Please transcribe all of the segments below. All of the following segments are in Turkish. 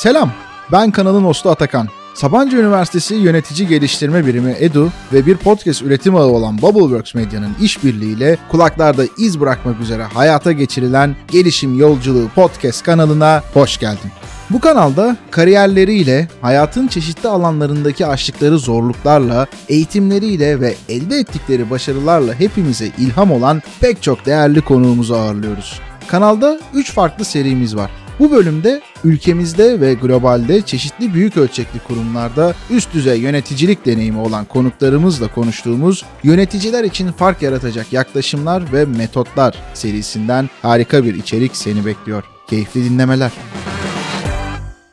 Selam, ben kanalın hostu Atakan. Sabancı Üniversitesi Yönetici Geliştirme Birimi EDU ve bir podcast üretim ağı olan Bubbleworks Medya'nın işbirliğiyle kulaklarda iz bırakmak üzere hayata geçirilen Gelişim Yolculuğu podcast kanalına hoş geldin. Bu kanalda kariyerleriyle, hayatın çeşitli alanlarındaki aştıkları zorluklarla, eğitimleriyle ve elde ettikleri başarılarla hepimize ilham olan pek çok değerli konuğumuzu ağırlıyoruz. Kanalda 3 farklı serimiz var. Bu bölümde ülkemizde ve globalde çeşitli büyük ölçekli kurumlarda üst düzey yöneticilik deneyimi olan konuklarımızla konuştuğumuz yöneticiler için fark yaratacak yaklaşımlar ve metotlar serisinden harika bir içerik seni bekliyor. Keyifli dinlemeler.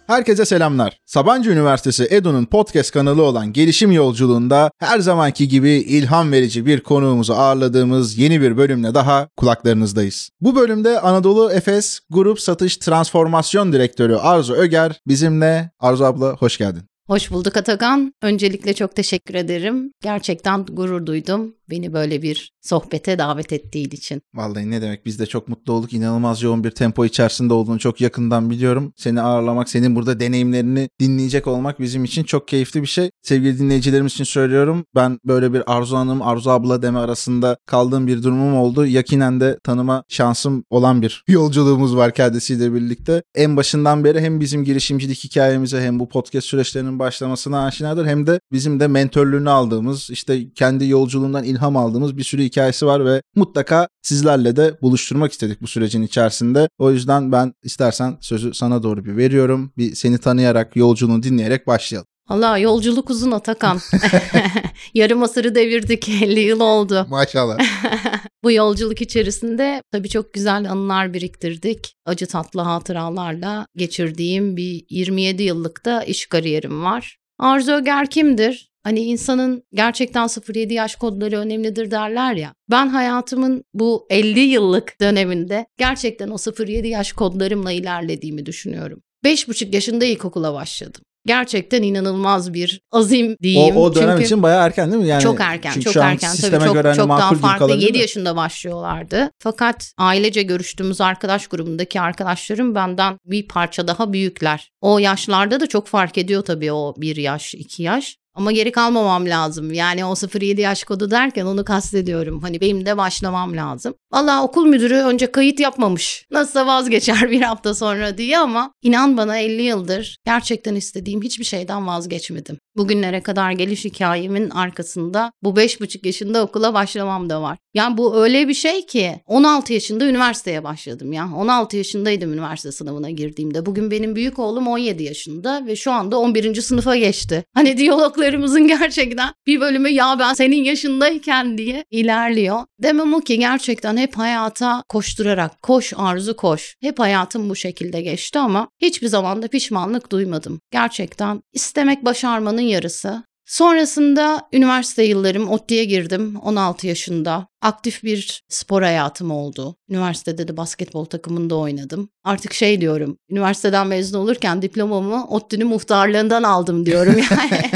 Herkese selamlar. Sabancı Üniversitesi EDU'nun podcast kanalı olan Gelişim Yolculuğunda her zamanki gibi ilham verici bir konuğumuzu ağırladığımız yeni bir bölümle daha kulaklarınızdayız. Bu bölümde Anadolu Efes Grup Satış Transformasyon Direktörü Arzu Öger bizimle. Arzu abla hoş geldin. Hoş bulduk Atakan. Öncelikle çok teşekkür ederim. Gerçekten gurur duydum beni böyle bir sohbete davet ettiğin için. Vallahi ne demek biz de çok mutlu olduk. İnanılmaz yoğun bir tempo içerisinde olduğunu çok yakından biliyorum. Seni ağırlamak, senin burada deneyimlerini dinleyecek olmak bizim için çok keyifli bir şey. Sevgili dinleyicilerimiz için söylüyorum. Ben böyle bir Arzu Hanım, Arzu abla deme arasında kaldığım bir durumum oldu. Yakinen de tanıma şansım olan bir yolculuğumuz var kendisiyle birlikte. En başından beri hem bizim girişimcilik hikayemize hem bu podcast süreçlerinin başlamasına aşinadır hem de bizim de mentörlüğünü aldığımız işte kendi yolculuğundan ilham aldığımız bir sürü hikayesi var ve mutlaka sizlerle de buluşturmak istedik bu sürecin içerisinde. O yüzden ben istersen sözü sana doğru bir veriyorum. Bir seni tanıyarak, yolculuğunu dinleyerek başlayalım. Allah yolculuk uzun Atakan. Yarım asırı devirdik 50 yıl oldu. Maşallah. Bu yolculuk içerisinde tabii çok güzel anılar biriktirdik. Acı tatlı hatıralarla geçirdiğim bir 27 yıllık da iş kariyerim var. Arzu Öger kimdir? Hani insanın gerçekten 0-7 yaş kodları önemlidir derler ya. Ben hayatımın bu 50 yıllık döneminde gerçekten o 0-7 yaş kodlarımla ilerlediğimi düşünüyorum. 5,5 yaşında ilkokula başladım gerçekten inanılmaz bir azim diyeyim. O, o dönem Çünkü için bayağı erken değil mi? Yani çok erken, çok erken. Tabii çok, çok daha farklı. 7 yaşında başlıyorlardı. Fakat ailece görüştüğümüz arkadaş grubundaki arkadaşlarım benden bir parça daha büyükler. O yaşlarda da çok fark ediyor tabii o bir yaş, iki yaş. Ama geri kalmamam lazım. Yani o 0-7 yaş kodu derken onu kastediyorum. Hani benim de başlamam lazım. Valla okul müdürü önce kayıt yapmamış. Nasılsa vazgeçer bir hafta sonra diye ama inan bana 50 yıldır gerçekten istediğim hiçbir şeyden vazgeçmedim. Bugünlere kadar geliş hikayemin arkasında bu 5,5 yaşında okula başlamam da var. Yani bu öyle bir şey ki 16 yaşında üniversiteye başladım ya. 16 yaşındaydım üniversite sınavına girdiğimde. Bugün benim büyük oğlum 17 yaşında ve şu anda 11. sınıfa geçti. Hani diyaloglarımızın gerçekten bir bölümü ya ben senin yaşındayken diye ilerliyor. Demem o ki gerçekten hep hayata koşturarak koş arzu koş. Hep hayatım bu şekilde geçti ama hiçbir zaman da pişmanlık duymadım. Gerçekten istemek başarmanın yarısı. Sonrasında üniversite yıllarım ODTÜ'ye girdim 16 yaşında. Aktif bir spor hayatım oldu. Üniversitede de basketbol takımında oynadım. Artık şey diyorum, üniversiteden mezun olurken diplomamı ODTÜ'nün muhtarlığından aldım diyorum yani.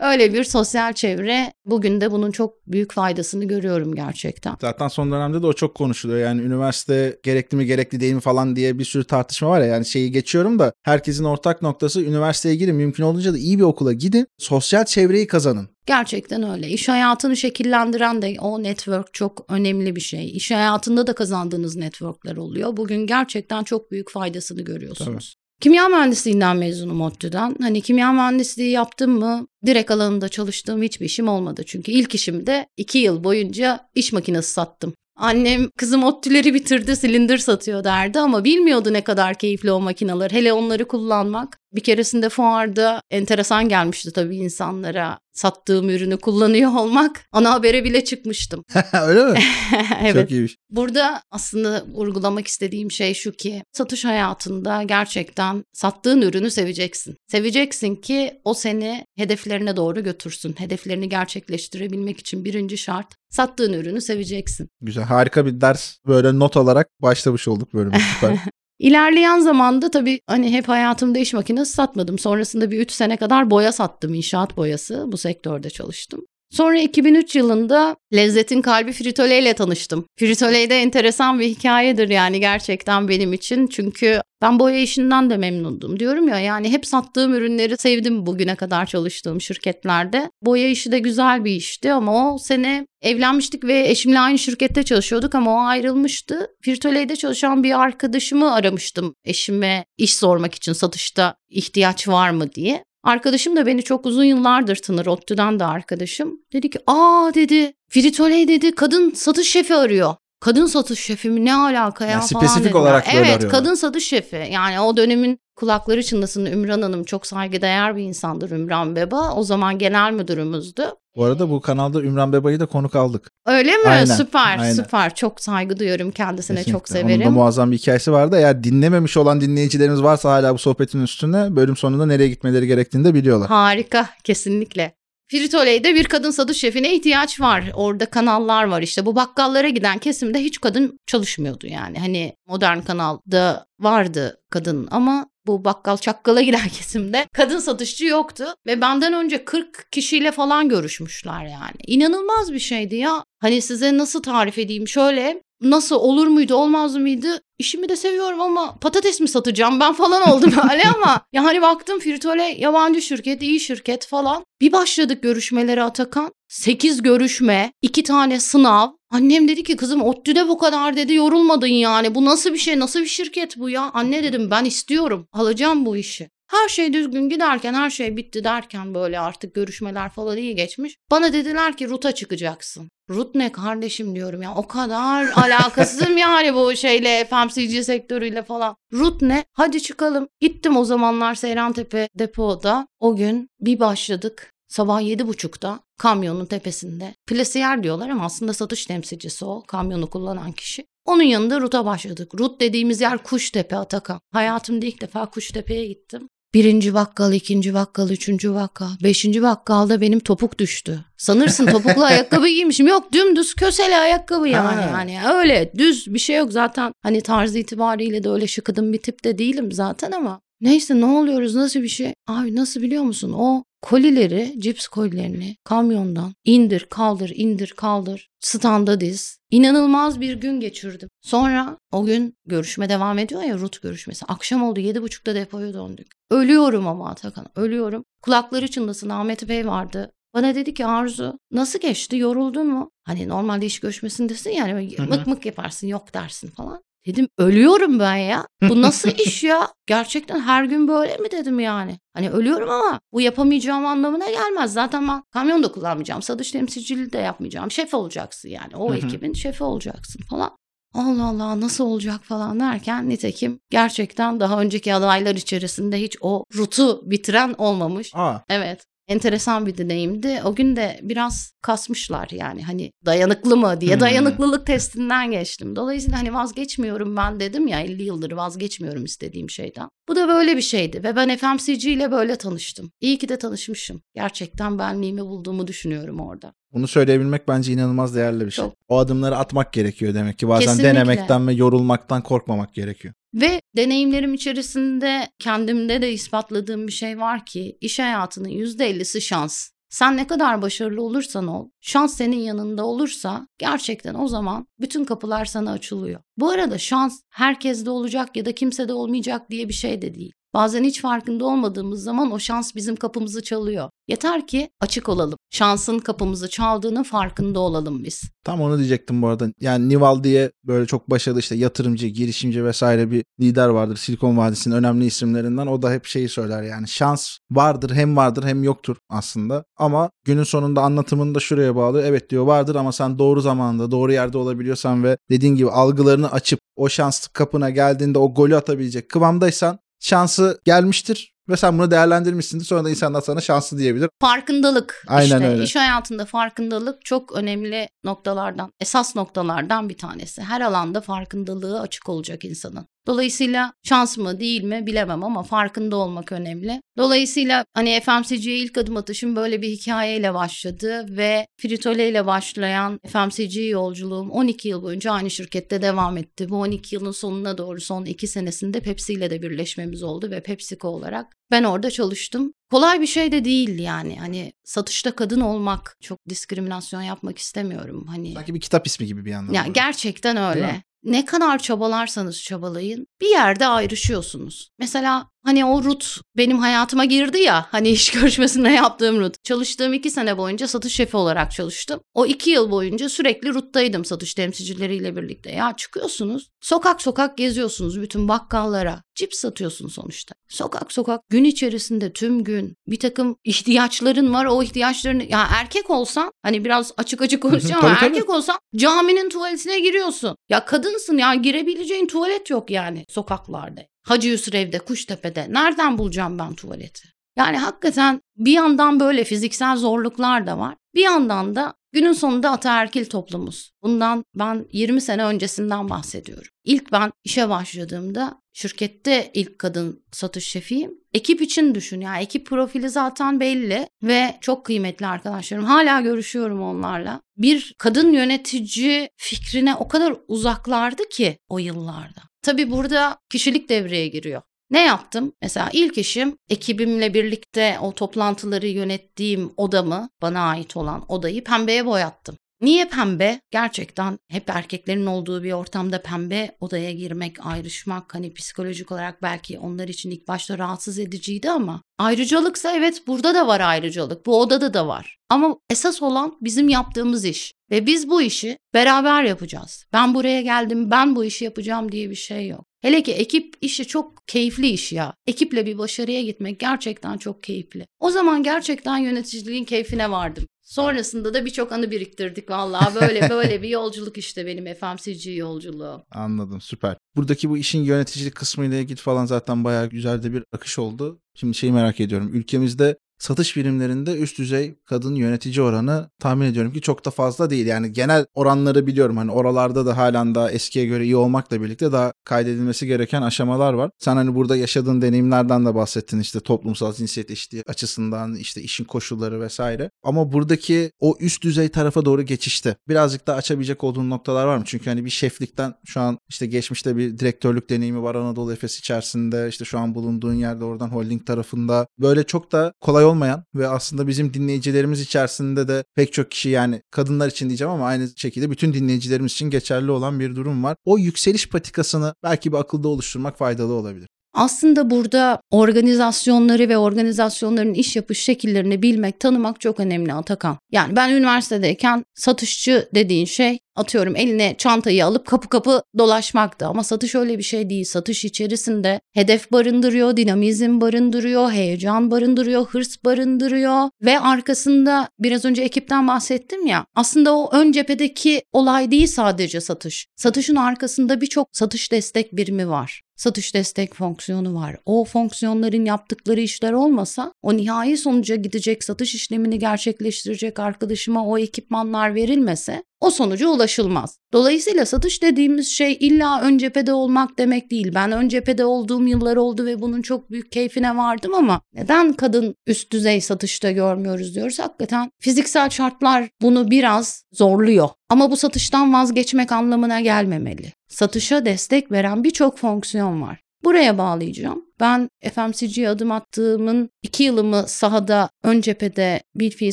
Öyle bir sosyal çevre. Bugün de bunun çok büyük faydasını görüyorum gerçekten. Zaten son dönemde de o çok konuşuluyor. Yani üniversite gerekli mi gerekli değil mi falan diye bir sürü tartışma var ya. Yani şeyi geçiyorum da herkesin ortak noktası üniversiteye girin. Mümkün olunca da iyi bir okula gidin. Sosyal çevreyi kazanın. Gerçekten öyle. İş hayatını şekillendiren de o network çok önemli bir şey. İş hayatında da kazandığınız networkler oluyor. Bugün gerçekten çok büyük faydasını görüyorsunuz. Tabii. Kimya mühendisliğinden mezunum ODTÜ'den. Hani kimya mühendisliği yaptım mı direkt alanında çalıştığım hiçbir işim olmadı. Çünkü ilk işimde iki yıl boyunca iş makinesi sattım. Annem kızım ODTÜ'leri bitirdi silindir satıyor derdi ama bilmiyordu ne kadar keyifli o makineler. Hele onları kullanmak. Bir keresinde fuarda enteresan gelmişti tabii insanlara sattığım ürünü kullanıyor olmak. Ana habere bile çıkmıştım. Öyle mi? evet. Çok iyiymiş. Burada aslında vurgulamak istediğim şey şu ki satış hayatında gerçekten sattığın ürünü seveceksin. Seveceksin ki o seni hedeflerine doğru götürsün. Hedeflerini gerçekleştirebilmek için birinci şart sattığın ürünü seveceksin. Güzel harika bir ders böyle not alarak başlamış olduk bölümü süper. İlerleyen zamanda tabii hani hep hayatımda iş makinesi satmadım. Sonrasında bir 3 sene kadar boya sattım, inşaat boyası. Bu sektörde çalıştım. Sonra 2003 yılında Lezzetin Kalbi Fritole ile tanıştım. Fritole de enteresan bir hikayedir yani gerçekten benim için. Çünkü ben boya işinden de memnundum. Diyorum ya yani hep sattığım ürünleri sevdim bugüne kadar çalıştığım şirketlerde. Boya işi de güzel bir işti ama o sene evlenmiştik ve eşimle aynı şirkette çalışıyorduk ama o ayrılmıştı. Firtole'de çalışan bir arkadaşımı aramıştım eşime iş sormak için satışta ihtiyaç var mı diye. Arkadaşım da beni çok uzun yıllardır tanır. ODTÜ'den de arkadaşım. Dedi ki aa dedi Fritole dedi kadın satış şefi arıyor. Kadın satış şefi mi ne alaka ya yani falan Spesifik dediler. olarak böyle Evet arıyorlar. kadın satış şefi. Yani o dönemin kulakları çınlasın Ümran Hanım çok saygıdeğer bir insandır Ümran Beba. O zaman genel müdürümüzdü. Bu arada bu kanalda Ümran Beba'yı da konuk aldık. Öyle mi? Aynen, süper aynen. süper. Çok saygı duyuyorum kendisine Kesinlikle. çok severim. Onun da muazzam bir hikayesi vardı. Eğer dinlememiş olan dinleyicilerimiz varsa hala bu sohbetin üstüne bölüm sonunda nereye gitmeleri gerektiğini de biliyorlar. Harika kesinlikle. Fritole'de bir kadın satış şefine ihtiyaç var. Orada kanallar var işte. Bu bakkallara giden kesimde hiç kadın çalışmıyordu yani. Hani modern kanalda vardı kadın ama bu bakkal çakkala giden kesimde kadın satışçı yoktu. Ve benden önce 40 kişiyle falan görüşmüşler yani. İnanılmaz bir şeydi ya. Hani size nasıl tarif edeyim şöyle nasıl olur muydu olmaz mıydı? İşimi de seviyorum ama patates mi satacağım? Ben falan oldum öyle ama yani baktım Firtole yabancı şirket iyi şirket falan. Bir başladık görüşmelere Atakan. 8 görüşme 2 tane sınav. Annem dedi ki kızım ODTÜ'de bu kadar dedi. Yorulmadın yani. Bu nasıl bir şey? Nasıl bir şirket bu ya? Anne dedim ben istiyorum. Alacağım bu işi. Her şey düzgün giderken her şey bitti derken böyle artık görüşmeler falan iyi geçmiş. Bana dediler ki ruta çıkacaksın. Rut ne kardeşim diyorum ya o kadar alakasızım yani bu şeyle FMCG sektörüyle falan. Rut ne? Hadi çıkalım. Gittim o zamanlar Seyrantepe depoda. O gün bir başladık. Sabah yedi buçukta kamyonun tepesinde. Plasiyer diyorlar ama aslında satış temsilcisi o. Kamyonu kullanan kişi. Onun yanında Rut'a başladık. Rut dediğimiz yer Kuştepe Atakan. Hayatımda ilk defa Kuştepe'ye gittim. Birinci bakkal, ikinci bakkal, üçüncü bakkal, beşinci bakkalda benim topuk düştü. Sanırsın topuklu ayakkabı giymişim. Yok dümdüz köseli ayakkabı yani. Ha. yani öyle düz bir şey yok zaten. Hani tarz itibariyle de öyle şıkıdım bir tip de değilim zaten ama. Neyse ne oluyoruz nasıl bir şey? Abi nasıl biliyor musun? O kolileri, cips kolilerini kamyondan indir kaldır indir kaldır standa diz. İnanılmaz bir gün geçirdim. Sonra o gün görüşme devam ediyor ya Rut görüşmesi. Akşam oldu yedi buçukta depoya döndük. Ölüyorum ama Atakan ölüyorum. Kulakları çınlasın Ahmet Bey vardı. Bana dedi ki Arzu nasıl geçti yoruldun mu? Hani normalde iş görüşmesindesin yani hı. mık mık yaparsın yok dersin falan. Dedim ölüyorum ben ya. Bu nasıl iş ya? Gerçekten her gün böyle mi dedim yani. Hani ölüyorum ama bu yapamayacağım anlamına gelmez. Zaten ben kamyon da kullanmayacağım. Satış temsilciliği de yapmayacağım. Şef olacaksın yani. O ekibin şefi olacaksın falan. Allah Allah nasıl olacak falan derken nitekim gerçekten daha önceki adaylar içerisinde hiç o rutu bitiren olmamış. Aa, Evet. Enteresan bir deneyimdi. O gün de biraz kasmışlar yani hani dayanıklı mı diye Hmm. dayanıklılık testinden geçtim. Dolayısıyla hani vazgeçmiyorum ben dedim ya 50 yıldır vazgeçmiyorum istediğim şeyden. Bu da böyle bir şeydi ve ben FMCG ile böyle tanıştım. İyi ki de tanışmışım. Gerçekten benliğimi bulduğumu düşünüyorum orada. Bunu söyleyebilmek bence inanılmaz değerli bir şey. Çok. O adımları atmak gerekiyor demek ki. Bazen Kesinlikle. denemekten ve yorulmaktan korkmamak gerekiyor. Ve deneyimlerim içerisinde kendimde de ispatladığım bir şey var ki iş hayatının %50'si şans. Sen ne kadar başarılı olursan ol, şans senin yanında olursa gerçekten o zaman bütün kapılar sana açılıyor. Bu arada şans herkeste olacak ya da kimsede olmayacak diye bir şey de değil. Bazen hiç farkında olmadığımız zaman o şans bizim kapımızı çalıyor. Yeter ki açık olalım. Şansın kapımızı çaldığının farkında olalım biz. Tam onu diyecektim bu arada. Yani Nival diye böyle çok başarılı işte yatırımcı, girişimci vesaire bir lider vardır. Silikon Vadisi'nin önemli isimlerinden. O da hep şeyi söyler yani şans vardır hem vardır hem yoktur aslında. Ama günün sonunda anlatımını da şuraya bağlıyor. Evet diyor vardır ama sen doğru zamanda doğru yerde olabiliyorsan ve dediğin gibi algılarını açıp o şans kapına geldiğinde o golü atabilecek kıvamdaysan şansı gelmiştir ve sen bunu değerlendirmişsindir. Sonra da insanlar sana şanslı diyebilir. Farkındalık Aynen işte öyle. iş hayatında farkındalık çok önemli noktalardan, esas noktalardan bir tanesi. Her alanda farkındalığı açık olacak insanın. Dolayısıyla şans mı değil mi bilemem ama farkında olmak önemli. Dolayısıyla hani FMCG'ye ilk adım atışım böyle bir hikayeyle başladı ve Fritole ile başlayan FMCG yolculuğum 12 yıl boyunca aynı şirkette devam etti. Bu 12 yılın sonuna doğru son 2 senesinde Pepsi ile de birleşmemiz oldu ve PepsiCo olarak ben orada çalıştım. Kolay bir şey de değil yani. Hani satışta kadın olmak çok diskriminasyon yapmak istemiyorum. Hani Sanki bir kitap ismi gibi bir yandan. Ya gerçekten öyle ne kadar çabalarsanız çabalayın bir yerde ayrışıyorsunuz. Mesela Hani o Rut benim hayatıma girdi ya hani iş görüşmesinde yaptığım Rut. Çalıştığım iki sene boyunca satış şefi olarak çalıştım. O iki yıl boyunca sürekli Rut'taydım satış temsilcileriyle birlikte. Ya çıkıyorsunuz sokak sokak geziyorsunuz bütün bakkallara. Cips satıyorsun sonuçta. Sokak sokak gün içerisinde tüm gün bir takım ihtiyaçların var. O ihtiyaçlarını ya erkek olsan hani biraz açık açık konuşacağım ama erkek olsan caminin tuvaletine giriyorsun. Ya kadınsın ya girebileceğin tuvalet yok yani sokaklarda. Hacı Yusrev'de, Kuştepe'de nereden bulacağım ben tuvaleti? Yani hakikaten bir yandan böyle fiziksel zorluklar da var. Bir yandan da günün sonunda ataerkil toplumuz. Bundan ben 20 sene öncesinden bahsediyorum. İlk ben işe başladığımda şirkette ilk kadın satış şefiyim. Ekip için düşün ya ekip profili zaten belli ve çok kıymetli arkadaşlarım. Hala görüşüyorum onlarla. Bir kadın yönetici fikrine o kadar uzaklardı ki o yıllarda. Tabii burada kişilik devreye giriyor. Ne yaptım? Mesela ilk işim ekibimle birlikte o toplantıları yönettiğim odamı, bana ait olan odayı pembeye boyattım. Niye pembe? Gerçekten hep erkeklerin olduğu bir ortamda pembe odaya girmek, ayrışmak hani psikolojik olarak belki onlar için ilk başta rahatsız ediciydi ama ayrıcalıksa evet burada da var ayrıcalık. Bu odada da var. Ama esas olan bizim yaptığımız iş ve biz bu işi beraber yapacağız. Ben buraya geldim, ben bu işi yapacağım diye bir şey yok. Hele ki ekip işi çok keyifli iş ya. Ekiple bir başarıya gitmek gerçekten çok keyifli. O zaman gerçekten yöneticiliğin keyfine vardım. Sonrasında da birçok anı biriktirdik vallahi böyle böyle bir yolculuk işte benim FMCG yolculuğu. Anladım süper. Buradaki bu işin yöneticilik kısmıyla ilgili falan zaten bayağı güzel de bir akış oldu. Şimdi şeyi merak ediyorum. Ülkemizde satış birimlerinde üst düzey kadın yönetici oranı tahmin ediyorum ki çok da fazla değil. Yani genel oranları biliyorum. Hani oralarda da halen daha eskiye göre iyi olmakla birlikte daha kaydedilmesi gereken aşamalar var. Sen hani burada yaşadığın deneyimlerden de bahsettin işte toplumsal cinsiyet eşitliği açısından işte işin koşulları vesaire. Ama buradaki o üst düzey tarafa doğru geçişte birazcık daha açabilecek olduğun noktalar var mı? Çünkü hani bir şeflikten şu an işte geçmişte bir direktörlük deneyimi var Anadolu Efes içerisinde işte şu an bulunduğun yerde oradan holding tarafında böyle çok da kolay olmayan ve aslında bizim dinleyicilerimiz içerisinde de pek çok kişi yani kadınlar için diyeceğim ama aynı şekilde bütün dinleyicilerimiz için geçerli olan bir durum var. O yükseliş patikasını belki bir akılda oluşturmak faydalı olabilir. Aslında burada organizasyonları ve organizasyonların iş yapış şekillerini bilmek, tanımak çok önemli Atakan. Yani ben üniversitedeyken satışçı dediğin şey atıyorum eline çantayı alıp kapı kapı dolaşmaktı. Ama satış öyle bir şey değil. Satış içerisinde hedef barındırıyor, dinamizm barındırıyor, heyecan barındırıyor, hırs barındırıyor ve arkasında biraz önce ekipten bahsettim ya. Aslında o ön cephedeki olay değil sadece satış. Satışın arkasında birçok satış destek birimi var satış destek fonksiyonu var. O fonksiyonların yaptıkları işler olmasa o nihai sonuca gidecek satış işlemini gerçekleştirecek arkadaşıma o ekipmanlar verilmese o sonuca ulaşılmaz. Dolayısıyla satış dediğimiz şey illa ön cephede olmak demek değil. Ben ön cephede olduğum yıllar oldu ve bunun çok büyük keyfine vardım ama neden kadın üst düzey satışta görmüyoruz diyoruz. Hakikaten fiziksel şartlar bunu biraz zorluyor. Ama bu satıştan vazgeçmek anlamına gelmemeli. Satışa destek veren birçok fonksiyon var. Buraya bağlayacağım. Ben FMCG'ye adım attığımın iki yılımı sahada ön cephede bir fiil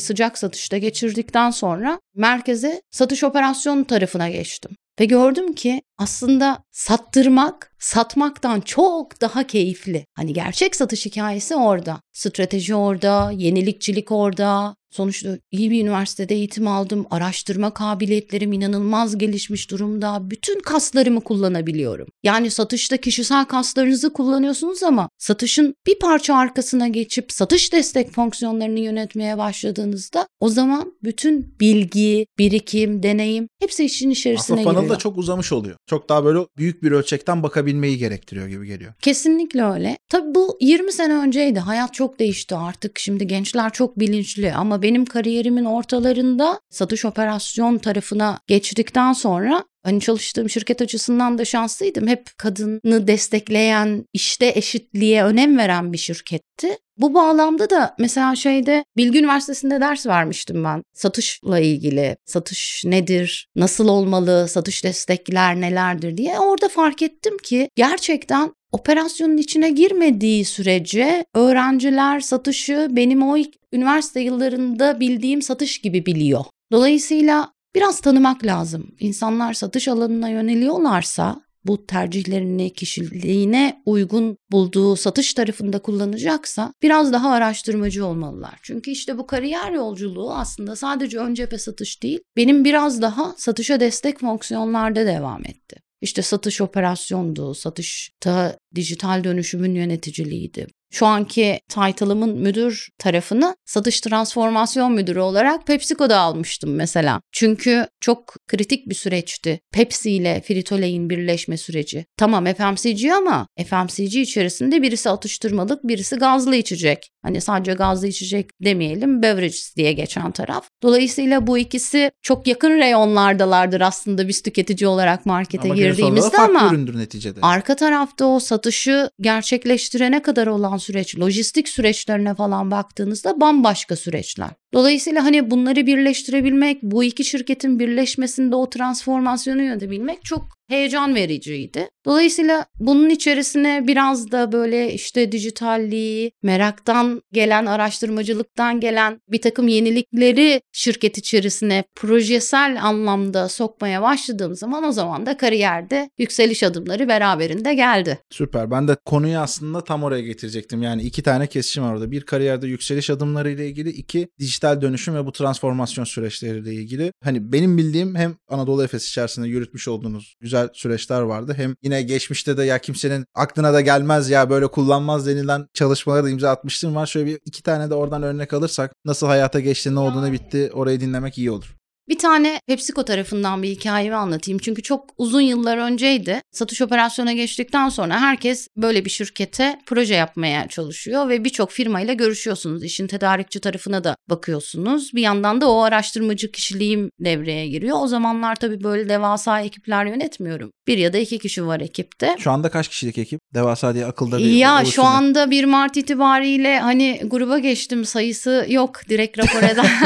sıcak satışta geçirdikten sonra merkeze satış operasyon tarafına geçtim. Ve gördüm ki aslında sattırmak satmaktan çok daha keyifli. Hani gerçek satış hikayesi orada. Strateji orada, yenilikçilik orada, Sonuçta iyi bir üniversitede eğitim aldım. Araştırma kabiliyetlerim inanılmaz gelişmiş durumda. Bütün kaslarımı kullanabiliyorum. Yani satışta kişisel kaslarınızı kullanıyorsunuz ama satışın bir parça arkasına geçip satış destek fonksiyonlarını yönetmeye başladığınızda o zaman bütün bilgi, birikim, deneyim hepsi işin içerisine Aslında giriyor. da çok uzamış oluyor. Çok daha böyle büyük bir ölçekten bakabilmeyi gerektiriyor gibi geliyor. Kesinlikle öyle. Tabii bu 20 sene önceydi. Hayat çok değişti artık. Şimdi gençler çok bilinçli ama benim kariyerimin ortalarında satış operasyon tarafına geçtikten sonra hani çalıştığım şirket açısından da şanslıydım. Hep kadını destekleyen, işte eşitliğe önem veren bir şirketti. Bu bağlamda da mesela şeyde Bilgi Üniversitesi'nde ders vermiştim ben. Satışla ilgili. Satış nedir? Nasıl olmalı? Satış destekler nelerdir diye. Orada fark ettim ki gerçekten operasyonun içine girmediği sürece öğrenciler satışı benim o ilk üniversite yıllarında bildiğim satış gibi biliyor. Dolayısıyla biraz tanımak lazım. İnsanlar satış alanına yöneliyorlarsa bu tercihlerini kişiliğine uygun bulduğu satış tarafında kullanacaksa biraz daha araştırmacı olmalılar. Çünkü işte bu kariyer yolculuğu aslında sadece ön cephe satış değil, benim biraz daha satışa destek fonksiyonlarda devam etti. İşte satış operasyondu, satışta dijital dönüşümün yöneticiliğiydi. Şu anki title'ımın müdür tarafını satış transformasyon müdürü olarak PepsiCo'da almıştım mesela. Çünkü çok kritik bir süreçti. Pepsi ile Frito-Lay'in birleşme süreci. Tamam FMCG ama FMCG içerisinde birisi atıştırmalık, birisi gazlı içecek. Hani sadece gazlı içecek demeyelim, beverages diye geçen taraf. Dolayısıyla bu ikisi çok yakın reyonlardalardır aslında biz tüketici olarak markete ama girdiğimizde ama üründür neticede. arka tarafta o satışı gerçekleştirene kadar olan süreç, lojistik süreçlerine falan baktığınızda bambaşka süreçler. Dolayısıyla hani bunları birleştirebilmek, bu iki şirketin birleşmesinde o transformasyonu yönetebilmek çok heyecan vericiydi. Dolayısıyla bunun içerisine biraz da böyle işte dijitalliği, meraktan gelen, araştırmacılıktan gelen bir takım yenilikleri şirket içerisine projesel anlamda sokmaya başladığım zaman o zaman da kariyerde yükseliş adımları beraberinde geldi. Süper. Ben de konuyu aslında tam oraya getirecektim. Yani iki tane kesişim var orada. Bir kariyerde yükseliş adımları ile ilgili, iki dijital dönüşüm ve bu transformasyon süreçleriyle ilgili. Hani benim bildiğim hem Anadolu Efes içerisinde yürütmüş olduğunuz güzel güzel süreçler vardı. Hem yine geçmişte de ya kimsenin aklına da gelmez ya böyle kullanmaz denilen çalışmalara da imza atmıştım var. Şöyle bir iki tane de oradan örnek alırsak nasıl hayata geçti, ne oldu, ne bitti orayı dinlemek iyi olur. Bir tane PepsiCo tarafından bir hikayemi anlatayım. Çünkü çok uzun yıllar önceydi. Satış operasyona geçtikten sonra herkes böyle bir şirkete proje yapmaya çalışıyor ve birçok firmayla görüşüyorsunuz. İşin tedarikçi tarafına da bakıyorsunuz. Bir yandan da o araştırmacı kişiliğim devreye giriyor. O zamanlar tabii böyle devasa ekipler yönetmiyorum. Bir ya da iki kişi var ekipte. Şu anda kaç kişilik ekip? Devasa diye akılda bir Ya şu anda 1 Mart itibariyle hani gruba geçtim sayısı yok direkt rapor eden.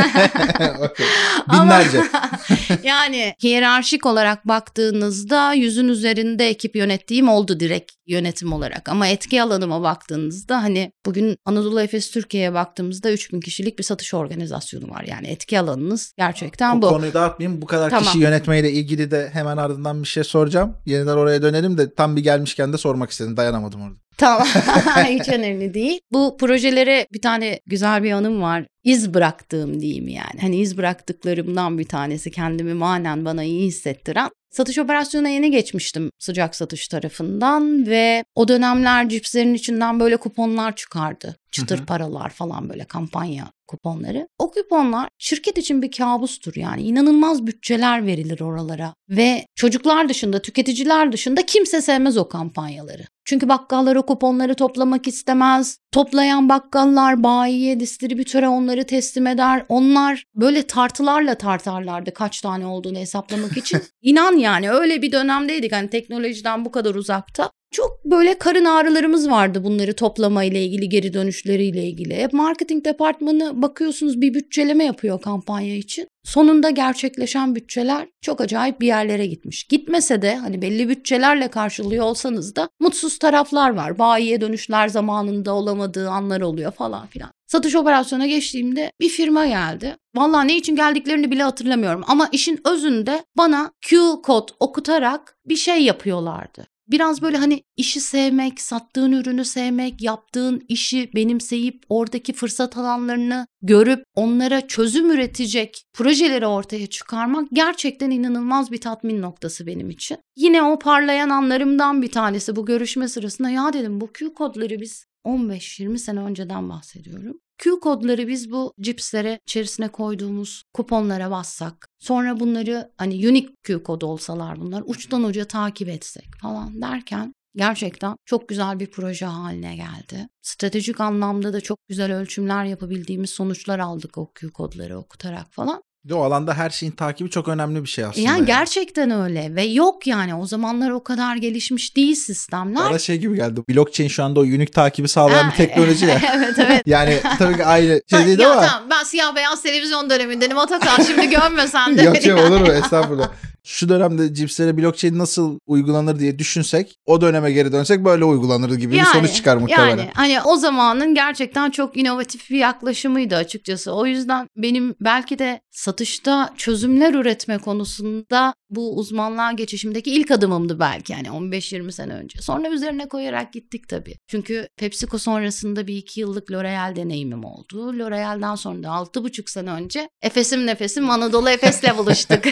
Binlerce bence. yani hiyerarşik olarak baktığınızda yüzün üzerinde ekip yönettiğim oldu direkt yönetim olarak. Ama etki alanıma baktığınızda hani bugün Anadolu Efes Türkiye'ye baktığımızda 3000 kişilik bir satış organizasyonu var. Yani etki alanınız gerçekten bu. Bu konuyu dağıtmayayım. Bu kadar tamam. kişi yönetmeyle ilgili de hemen ardından bir şey soracağım. Yeniden oraya dönelim de tam bir gelmişken de sormak istedim. Dayanamadım orada. Tamam hiç önemli değil. Bu projelere bir tane güzel bir anım var. İz bıraktığım diyeyim yani. Hani iz bıraktıklarımdan bir tanesi kendimi manen bana iyi hissettiren. Satış operasyonuna yeni geçmiştim sıcak satış tarafından ve o dönemler cipslerin içinden böyle kuponlar çıkardı. Çıtır hı hı. paralar falan böyle kampanya kuponları. O kuponlar şirket için bir kabustur yani. inanılmaz bütçeler verilir oralara. Ve çocuklar dışında, tüketiciler dışında kimse sevmez o kampanyaları. Çünkü bakkallar o kuponları toplamak istemez. Toplayan bakkallar bayiye, distribütöre onları teslim eder. Onlar böyle tartılarla tartarlardı kaç tane olduğunu hesaplamak için. İnan yani öyle bir dönemdeydik hani teknolojiden bu kadar uzakta. Çok böyle karın ağrılarımız vardı bunları toplama ile ilgili, geri dönüşleriyle ilgili. Hep marketing departmanı bakıyorsunuz bir bütçeleme yapıyor kampanya için. Sonunda gerçekleşen bütçeler çok acayip bir yerlere gitmiş. Gitmese de hani belli bütçelerle karşılıyor olsanız da mutsuz taraflar var. Bayiye dönüşler zamanında olamadığı anlar oluyor falan filan. Satış operasyona geçtiğimde bir firma geldi. Vallahi ne için geldiklerini bile hatırlamıyorum ama işin özünde bana Q kod okutarak bir şey yapıyorlardı biraz böyle hani işi sevmek, sattığın ürünü sevmek, yaptığın işi benimseyip oradaki fırsat alanlarını görüp onlara çözüm üretecek projeleri ortaya çıkarmak gerçekten inanılmaz bir tatmin noktası benim için. Yine o parlayan anlarımdan bir tanesi bu görüşme sırasında ya dedim bu Q kodları biz 15-20 sene önceden bahsediyorum. Q kodları biz bu cipslere içerisine koyduğumuz kuponlara bassak, sonra bunları hani unique Q kod olsalar bunlar uçtan uca takip etsek falan derken gerçekten çok güzel bir proje haline geldi. Stratejik anlamda da çok güzel ölçümler yapabildiğimiz sonuçlar aldık o Q kodları okutarak falan. O alanda her şeyin takibi çok önemli bir şey aslında. Yani, yani. gerçekten öyle ve yok yani o zamanlar o kadar gelişmiş değil sistemler. Bana şey gibi geldi. Blockchain şu anda o unique takibi sağlayan bir teknoloji ya. evet evet. yani tabii ki aynı şey değil ya ama. Tamam ben siyah beyaz televizyon dönemindenim Atakan şimdi gömmesen de. yok yok olur mu estağfurullah şu dönemde cipslere blockchain nasıl uygulanır diye düşünsek o döneme geri dönsek böyle uygulanır gibi yani, bir sonuç çıkar muhtemelen. Yani hani o zamanın gerçekten çok inovatif bir yaklaşımıydı açıkçası. O yüzden benim belki de satışta çözümler üretme konusunda bu uzmanlığa geçişimdeki ilk adımımdı belki yani 15-20 sene önce. Sonra üzerine koyarak gittik tabii. Çünkü PepsiCo sonrasında bir iki yıllık L'Oreal deneyimim oldu. L'Oreal'den sonra da 6,5 sene önce Efes'im nefesim Anadolu Efes'le buluştuk.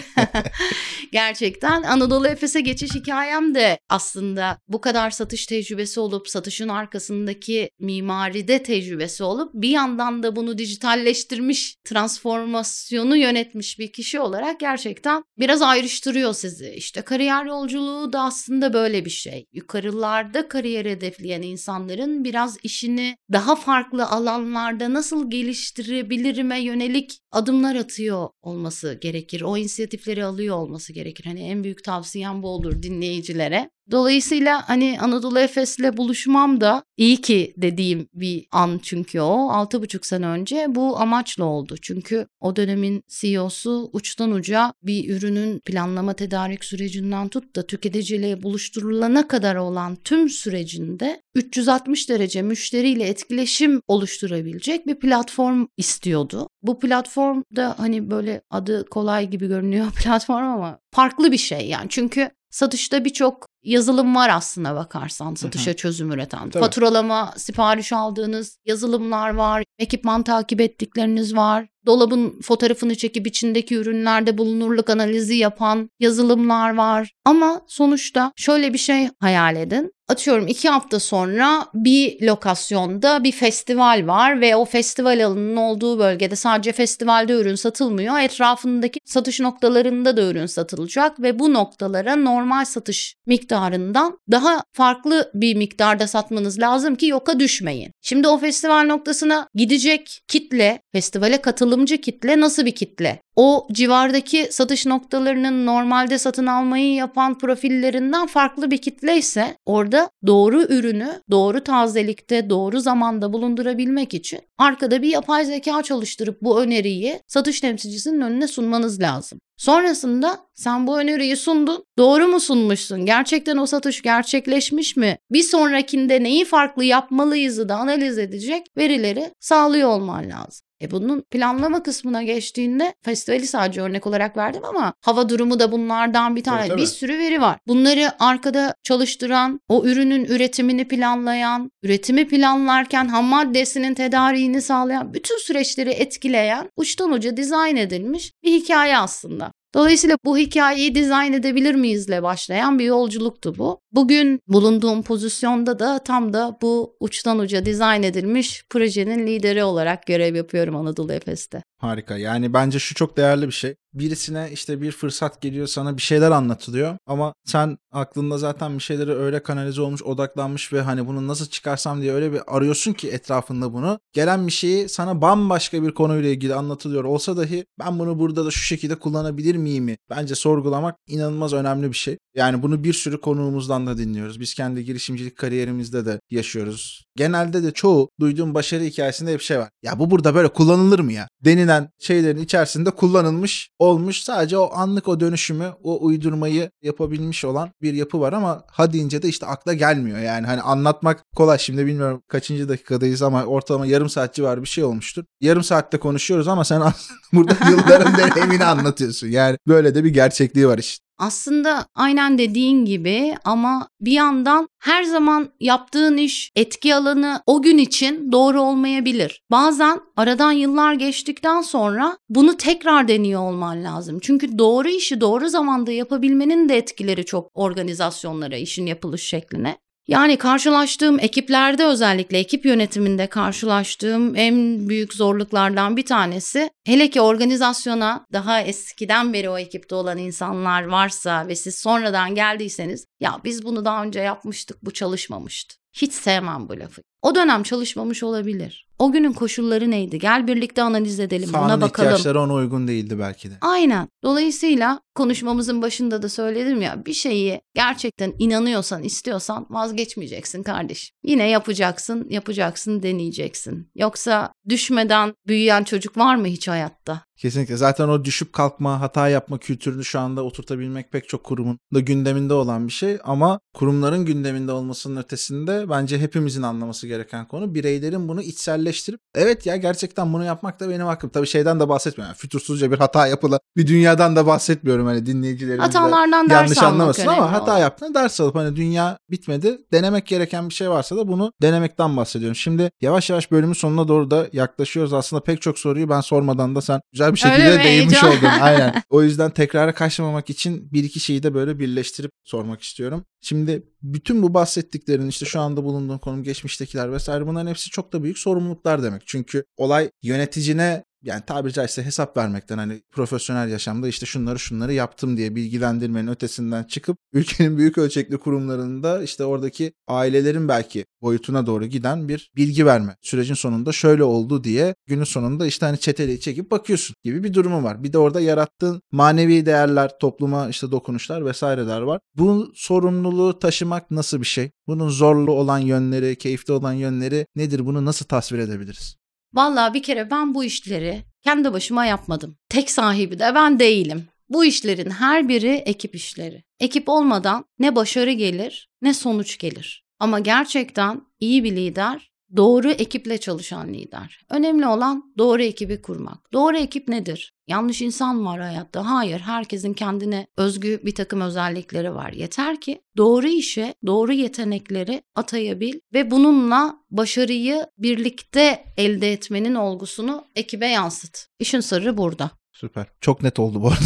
Gerçekten Anadolu Efes'e geçiş hikayem de aslında bu kadar satış tecrübesi olup satışın arkasındaki mimaride tecrübesi olup bir yandan da bunu dijitalleştirmiş, transformasyonu yönetmiş bir kişi olarak gerçekten biraz ayrıştırıyor sizi. İşte kariyer yolculuğu da aslında böyle bir şey. Yukarılarda kariyer hedefleyen insanların biraz işini daha farklı alanlarda nasıl geliştirebilirime yönelik adımlar atıyor olması gerekir. O inisiyatifleri alıyor olması gerekir. Hani en büyük tavsiyem bu olur dinleyicilere. Dolayısıyla hani Anadolu Efes'le buluşmam da iyi ki dediğim bir an çünkü o. Altı buçuk sene önce bu amaçla oldu. Çünkü o dönemin CEO'su uçtan uca bir ürünün planlama tedarik sürecinden tut da tüketiciyle buluşturulana kadar olan tüm sürecinde 360 derece müşteriyle etkileşim oluşturabilecek bir platform istiyordu. Bu platform da hani böyle adı kolay gibi görünüyor platform ama farklı bir şey yani. Çünkü Satışta birçok yazılım var aslına bakarsan satışa çözüm üreten. Tabii. Faturalama, sipariş aldığınız yazılımlar var, ekipman takip ettikleriniz var. Dolabın fotoğrafını çekip içindeki ürünlerde bulunurluk analizi yapan yazılımlar var. Ama sonuçta şöyle bir şey hayal edin atıyorum iki hafta sonra bir lokasyonda bir festival var ve o festival alanının olduğu bölgede sadece festivalde ürün satılmıyor. Etrafındaki satış noktalarında da ürün satılacak ve bu noktalara normal satış miktarından daha farklı bir miktarda satmanız lazım ki yoka düşmeyin. Şimdi o festival noktasına gidecek kitle, festivale katılımcı kitle nasıl bir kitle? O civardaki satış noktalarının normalde satın almayı yapan profillerinden farklı bir kitle ise orada doğru ürünü doğru tazelikte doğru zamanda bulundurabilmek için arkada bir yapay zeka çalıştırıp bu öneriyi satış temsilcisinin önüne sunmanız lazım. Sonrasında sen bu öneriyi sundun. Doğru mu sunmuşsun? Gerçekten o satış gerçekleşmiş mi? Bir sonrakinde neyi farklı yapmalıyızı da analiz edecek verileri sağlıyor olman lazım. E bunun planlama kısmına geçtiğinde festivali sadece örnek olarak verdim ama hava durumu da bunlardan bir tane. Evet, bir sürü veri var. Bunları arkada çalıştıran, o ürünün üretimini planlayan, üretimi planlarken ham maddesinin tedariğini sağlayan, bütün süreçleri etkileyen uçtan uca dizayn edilmiş bir hikaye aslında. Dolayısıyla bu hikayeyi dizayn edebilir miyizle başlayan bir yolculuktu bu. Bugün bulunduğum pozisyonda da tam da bu uçtan uca dizayn edilmiş projenin lideri olarak görev yapıyorum Anadolu Efes'te. Harika. Yani bence şu çok değerli bir şey. Birisine işte bir fırsat geliyor sana bir şeyler anlatılıyor ama sen aklında zaten bir şeyleri öyle kanalize olmuş, odaklanmış ve hani bunu nasıl çıkarsam diye öyle bir arıyorsun ki etrafında bunu. Gelen bir şeyi sana bambaşka bir konuyla ilgili anlatılıyor olsa dahi ben bunu burada da şu şekilde kullanabilir miyim? Bence sorgulamak inanılmaz önemli bir şey. Yani bunu bir sürü konuğumuzdan da dinliyoruz. Biz kendi girişimcilik kariyerimizde de yaşıyoruz. Genelde de çoğu duyduğum başarı hikayesinde hep şey var. Ya bu burada böyle kullanılır mı ya? Denilen şeylerin içerisinde kullanılmış olmuş. Sadece o anlık o dönüşümü, o uydurmayı yapabilmiş olan bir yapı var ama ha deyince de işte akla gelmiyor. Yani hani anlatmak kolay. Şimdi bilmiyorum kaçıncı dakikadayız ama ortalama yarım saat civarı bir şey olmuştur. Yarım saatte konuşuyoruz ama sen burada yılların deneyimini anlatıyorsun. Yani böyle de bir gerçekliği var işte. Aslında aynen dediğin gibi ama bir yandan her zaman yaptığın iş etki alanı o gün için doğru olmayabilir. Bazen aradan yıllar geçtikten sonra bunu tekrar deniyor olman lazım. Çünkü doğru işi doğru zamanda yapabilmenin de etkileri çok organizasyonlara, işin yapılış şekline. Yani karşılaştığım ekiplerde özellikle ekip yönetiminde karşılaştığım en büyük zorluklardan bir tanesi Hele ki organizasyona daha eskiden beri o ekipte olan insanlar varsa ve siz sonradan geldiyseniz ya biz bunu daha önce yapmıştık bu çalışmamıştı. Hiç sevmem bu lafı. O dönem çalışmamış olabilir. O günün koşulları neydi? Gel birlikte analiz edelim. Sahanın buna bakalım. ihtiyaçları ona uygun değildi belki de. Aynen. Dolayısıyla konuşmamızın başında da söyledim ya bir şeyi gerçekten inanıyorsan, istiyorsan vazgeçmeyeceksin kardeşim. Yine yapacaksın, yapacaksın, deneyeceksin. Yoksa düşmeden büyüyen çocuk var mı hiç hayatta? Kesinlikle. Zaten o düşüp kalkma, hata yapma kültürünü şu anda oturtabilmek pek çok kurumun da gündeminde olan bir şey. Ama kurumların gündeminde olmasının ötesinde bence hepimizin anlaması gereken konu bireylerin bunu içselleştirip evet ya gerçekten bunu yapmak da benim hakkım. Tabii şeyden de bahsetmiyorum. Yani fütursuzca bir hata yapıla bir dünyadan da bahsetmiyorum hani dinleyicilerimiz Hatalardan yanlış ders anlamasın ama hata yaptığında ders alıp hani dünya bitmedi. Denemek gereken bir şey varsa da bunu denemekten bahsediyorum. Şimdi yavaş yavaş bölümün sonuna doğru da yaklaşıyoruz. Aslında pek çok soruyu ben sormadan da sen güzel bir şekilde değinmiş oldun. Aynen. O yüzden tekrara kaçmamak için bir iki şeyi de böyle birleştirip sormak istiyorum. Şimdi bütün bu bahsettiklerin işte şu anda bulunduğun konum geçmiştekiler vesaire bunların hepsi çok da büyük sorumluluklar demek. Çünkü olay yöneticine yani tabiri caizse hesap vermekten hani profesyonel yaşamda işte şunları şunları yaptım diye bilgilendirmenin ötesinden çıkıp ülkenin büyük ölçekli kurumlarında işte oradaki ailelerin belki boyutuna doğru giden bir bilgi verme. Sürecin sonunda şöyle oldu diye günün sonunda işte hani çeteliği çekip bakıyorsun gibi bir durumu var. Bir de orada yarattığın manevi değerler, topluma işte dokunuşlar vesaireler var. Bu sorumluluğu taşımak nasıl bir şey? Bunun zorlu olan yönleri, keyifli olan yönleri nedir? Bunu nasıl tasvir edebiliriz? Vallahi bir kere ben bu işleri kendi başıma yapmadım. Tek sahibi de ben değilim. Bu işlerin her biri ekip işleri. Ekip olmadan ne başarı gelir ne sonuç gelir. Ama gerçekten iyi bir lider doğru ekiple çalışan lider. Önemli olan doğru ekibi kurmak. Doğru ekip nedir? Yanlış insan var hayatta. Hayır, herkesin kendine özgü bir takım özellikleri var. Yeter ki doğru işe, doğru yetenekleri atayabil ve bununla başarıyı birlikte elde etmenin olgusunu ekibe yansıt. İşin sırrı burada. Süper. Çok net oldu bu arada.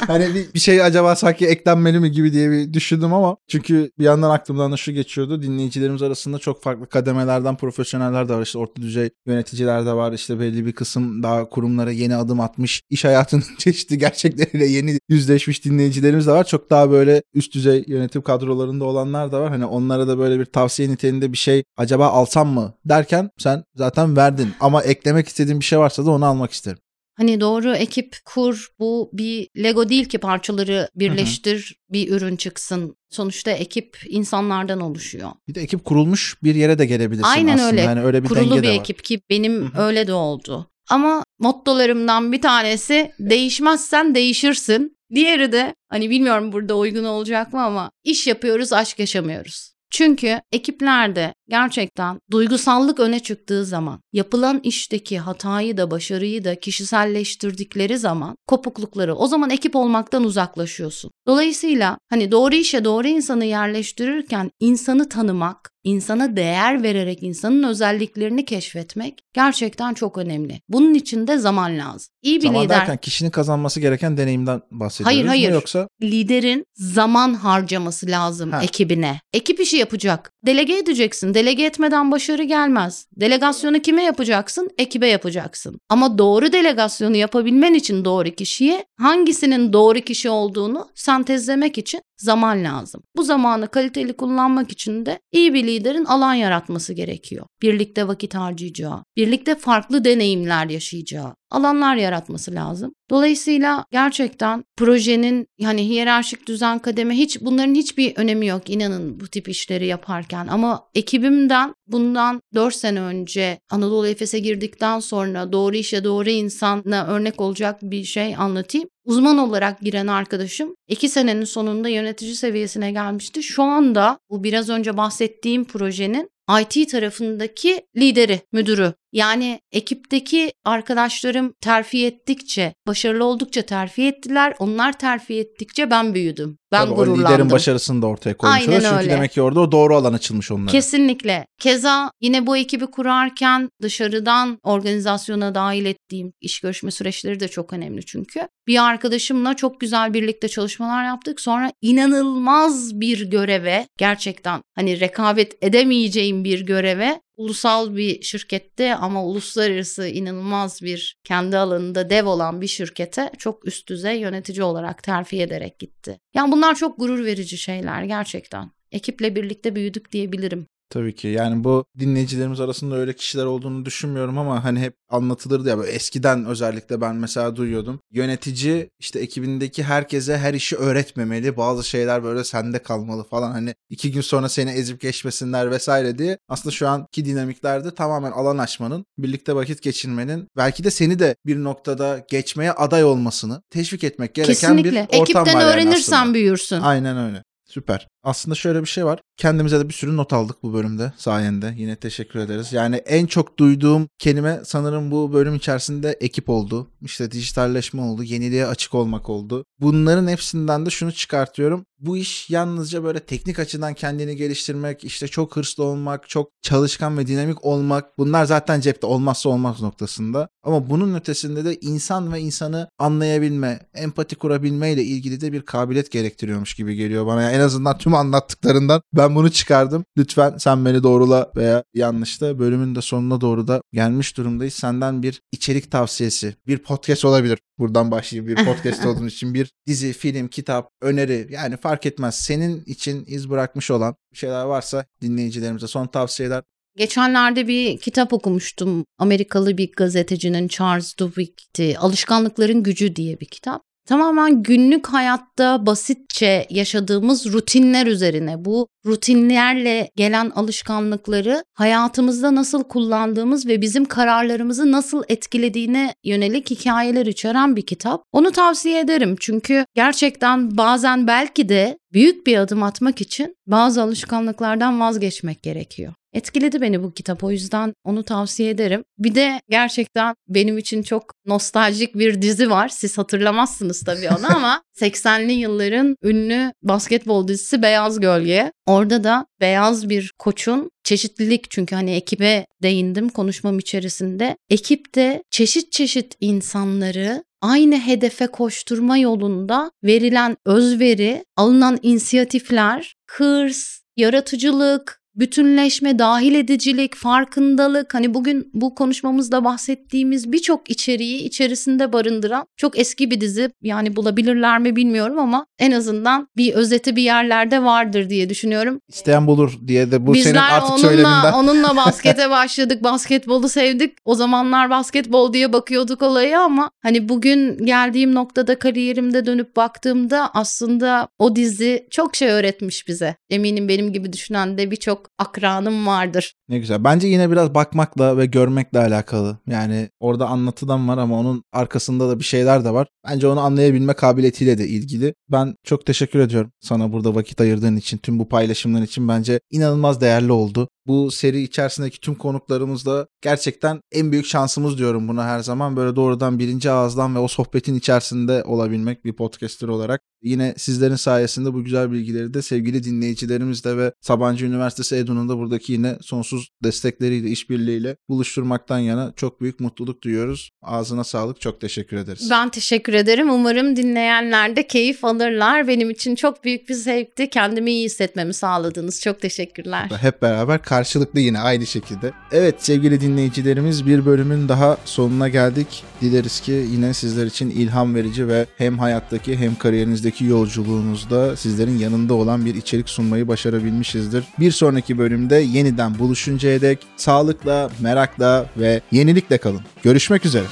hani bir, bir şey acaba sanki eklenmeli mi gibi diye bir düşündüm ama çünkü bir yandan aklımdan da şu geçiyordu. Dinleyicilerimiz arasında çok farklı kademelerden profesyoneller de var. İşte orta düzey yöneticiler de var. İşte belli bir kısım daha kurumlara yeni adım atmış. iş hayatının çeşitli gerçekleriyle yeni yüzleşmiş dinleyicilerimiz de var. Çok daha böyle üst düzey yönetim kadrolarında olanlar da var. Hani onlara da böyle bir tavsiye niteliğinde bir şey acaba alsam mı derken sen zaten verdin. Ama eklemek istediğin bir şey varsa da onu almak isterim. Hani doğru ekip kur bu bir Lego değil ki parçaları birleştir hı hı. bir ürün çıksın. Sonuçta ekip insanlardan oluşuyor. Bir de ekip kurulmuş bir yere de gelebilirsin Aynen aslında. öyle. Yani öyle bir Kurulu bir de ekip ki benim hı hı. öyle de oldu. Ama mottolarımdan bir tanesi değişmezsen değişirsin. Diğeri de hani bilmiyorum burada uygun olacak mı ama iş yapıyoruz aşk yaşamıyoruz. Çünkü ekiplerde gerçekten duygusallık öne çıktığı zaman, yapılan işteki hatayı da başarıyı da kişiselleştirdikleri zaman kopuklukları o zaman ekip olmaktan uzaklaşıyorsun. Dolayısıyla hani doğru işe doğru insanı yerleştirirken insanı tanımak, insana değer vererek insanın özelliklerini keşfetmek gerçekten çok önemli. Bunun için de zaman lazım. İyi bir zaman lider. derken kişinin kazanması gereken deneyimden bahsediyoruz hayır, hayır. mu yoksa? Liderin zaman harcaması lazım ha. ekibine. Ekip işi yapacak. Delege edeceksin. Delege etmeden başarı gelmez. Delegasyonu kime yapacaksın? Ekibe yapacaksın. Ama doğru delegasyonu yapabilmen için doğru kişiye hangisinin doğru kişi olduğunu sentezlemek için zaman lazım. Bu zamanı kaliteli kullanmak için de iyi bir liderin alan yaratması gerekiyor. Birlikte vakit harcayacağı, birlikte farklı deneyimler yaşayacağı alanlar yaratması lazım. Dolayısıyla gerçekten projenin yani hiyerarşik düzen kademe hiç bunların hiçbir önemi yok inanın bu tip işleri yaparken ama ekibimden bundan 4 sene önce Anadolu Efes'e girdikten sonra doğru işe doğru insana örnek olacak bir şey anlatayım. Uzman olarak giren arkadaşım 2 senenin sonunda yönetici seviyesine gelmişti. Şu anda bu biraz önce bahsettiğim projenin IT tarafındaki lideri, müdürü. Yani ekipteki arkadaşlarım terfi ettikçe, başarılı oldukça terfi ettiler. Onlar terfi ettikçe ben büyüdüm. Ben Tabii gururlandım. O liderin başarısını da ortaya koymuş Aynen Çünkü öyle. demek ki orada o doğru alan açılmış onlara. Kesinlikle. Keza yine bu ekibi kurarken dışarıdan organizasyona dahil ettiğim iş görüşme süreçleri de çok önemli çünkü. Bir arkadaşımla çok güzel birlikte çalışmalar yaptık. Sonra inanılmaz bir göreve gerçekten hani rekabet edemeyeceğim bir göreve ulusal bir şirkette ama uluslararası inanılmaz bir kendi alanında dev olan bir şirkete çok üst düzey yönetici olarak terfi ederek gitti. Yani bunlar çok gurur verici şeyler gerçekten. Ekiple birlikte büyüdük diyebilirim. Tabii ki yani bu dinleyicilerimiz arasında öyle kişiler olduğunu düşünmüyorum ama hani hep anlatılırdı ya böyle eskiden özellikle ben mesela duyuyordum. Yönetici işte ekibindeki herkese her işi öğretmemeli bazı şeyler böyle sende kalmalı falan hani iki gün sonra seni ezip geçmesinler vesaire diye. Aslında şu anki dinamiklerde tamamen alan açmanın birlikte vakit geçirmenin belki de seni de bir noktada geçmeye aday olmasını teşvik etmek gereken Kesinlikle. bir ortam Ekipten var. Ekipten öğrenirsen yani büyürsün. Aynen öyle. Süper. Aslında şöyle bir şey var. Kendimize de bir sürü not aldık bu bölümde sayende. Yine teşekkür ederiz. Yani en çok duyduğum kelime sanırım bu bölüm içerisinde ekip oldu. İşte dijitalleşme oldu. Yeniliğe açık olmak oldu. Bunların hepsinden de şunu çıkartıyorum. Bu iş yalnızca böyle teknik açıdan kendini geliştirmek, işte çok hırslı olmak, çok çalışkan ve dinamik olmak. Bunlar zaten cepte olmazsa olmaz noktasında. Ama bunun ötesinde de insan ve insanı anlayabilme, empati kurabilme ile ilgili de bir kabiliyet gerektiriyormuş gibi geliyor bana. Yani en azından tüm anlattıklarından ben bunu çıkardım. Lütfen sen beni doğrula veya yanlışta bölümün de sonuna doğru da gelmiş durumdayız. Senden bir içerik tavsiyesi, bir podcast olabilir. Buradan başlayayım bir podcast olduğun için bir dizi, film, kitap, öneri yani fark etmez. Senin için iz bırakmış olan şeyler varsa dinleyicilerimize son tavsiyeler Geçenlerde bir kitap okumuştum. Amerikalı bir gazetecinin Charles Duhigg'ti. Alışkanlıkların Gücü diye bir kitap. Tamamen günlük hayatta basitçe yaşadığımız rutinler üzerine bu rutinlerle gelen alışkanlıkları hayatımızda nasıl kullandığımız ve bizim kararlarımızı nasıl etkilediğine yönelik hikayeler içeren bir kitap. Onu tavsiye ederim çünkü gerçekten bazen belki de büyük bir adım atmak için bazı alışkanlıklardan vazgeçmek gerekiyor. Etkiledi beni bu kitap o yüzden onu tavsiye ederim. Bir de gerçekten benim için çok nostaljik bir dizi var. Siz hatırlamazsınız tabii onu ama 80'li yılların ünlü basketbol dizisi Beyaz Gölge. Orada da beyaz bir koçun çeşitlilik çünkü hani ekibe değindim konuşmam içerisinde. Ekipte çeşit çeşit insanları aynı hedefe koşturma yolunda verilen özveri, alınan inisiyatifler, hırs, yaratıcılık, bütünleşme, dahil edicilik, farkındalık hani bugün bu konuşmamızda bahsettiğimiz birçok içeriği içerisinde barındıran çok eski bir dizi. Yani bulabilirler mi bilmiyorum ama en azından bir özeti bir yerlerde vardır diye düşünüyorum. İsteyen bulur diye de bu Bizler senin artık onunla, söyleminden. onunla baskete başladık. Basketbolu sevdik. O zamanlar basketbol diye bakıyorduk olaya ama hani bugün geldiğim noktada kariyerimde dönüp baktığımda aslında o dizi çok şey öğretmiş bize. Eminim benim gibi düşünen de birçok çok akranım vardır. Ne güzel. Bence yine biraz bakmakla ve görmekle alakalı. Yani orada anlatıdan var ama onun arkasında da bir şeyler de var. Bence onu anlayabilme kabiliyetiyle de ilgili. Ben çok teşekkür ediyorum sana burada vakit ayırdığın için, tüm bu paylaşımların için bence inanılmaz değerli oldu. Bu seri içerisindeki tüm konuklarımızda gerçekten en büyük şansımız diyorum buna her zaman. Böyle doğrudan birinci ağızdan ve o sohbetin içerisinde olabilmek bir podcaster olarak. Yine sizlerin sayesinde bu güzel bilgileri de sevgili dinleyicilerimizle ve Sabancı Üniversitesi EDU'nun da buradaki yine sonsuz destekleriyle, işbirliğiyle buluşturmaktan yana çok büyük mutluluk duyuyoruz. Ağzına sağlık, çok teşekkür ederiz. Ben teşekkür ederim. Umarım dinleyenler de keyif alırlar. Benim için çok büyük bir zevkti. Kendimi iyi hissetmemi sağladınız. Çok teşekkürler. Hep beraber karşılıklı yine aynı şekilde. Evet sevgili dinleyicilerimiz bir bölümün daha sonuna geldik. Dileriz ki yine sizler için ilham verici ve hem hayattaki hem kariyerinizdeki yolculuğunuzda sizlerin yanında olan bir içerik sunmayı başarabilmişizdir. Bir sonraki bölümde yeniden buluşuncaya dek sağlıkla, merakla ve yenilikle kalın. Görüşmek üzere.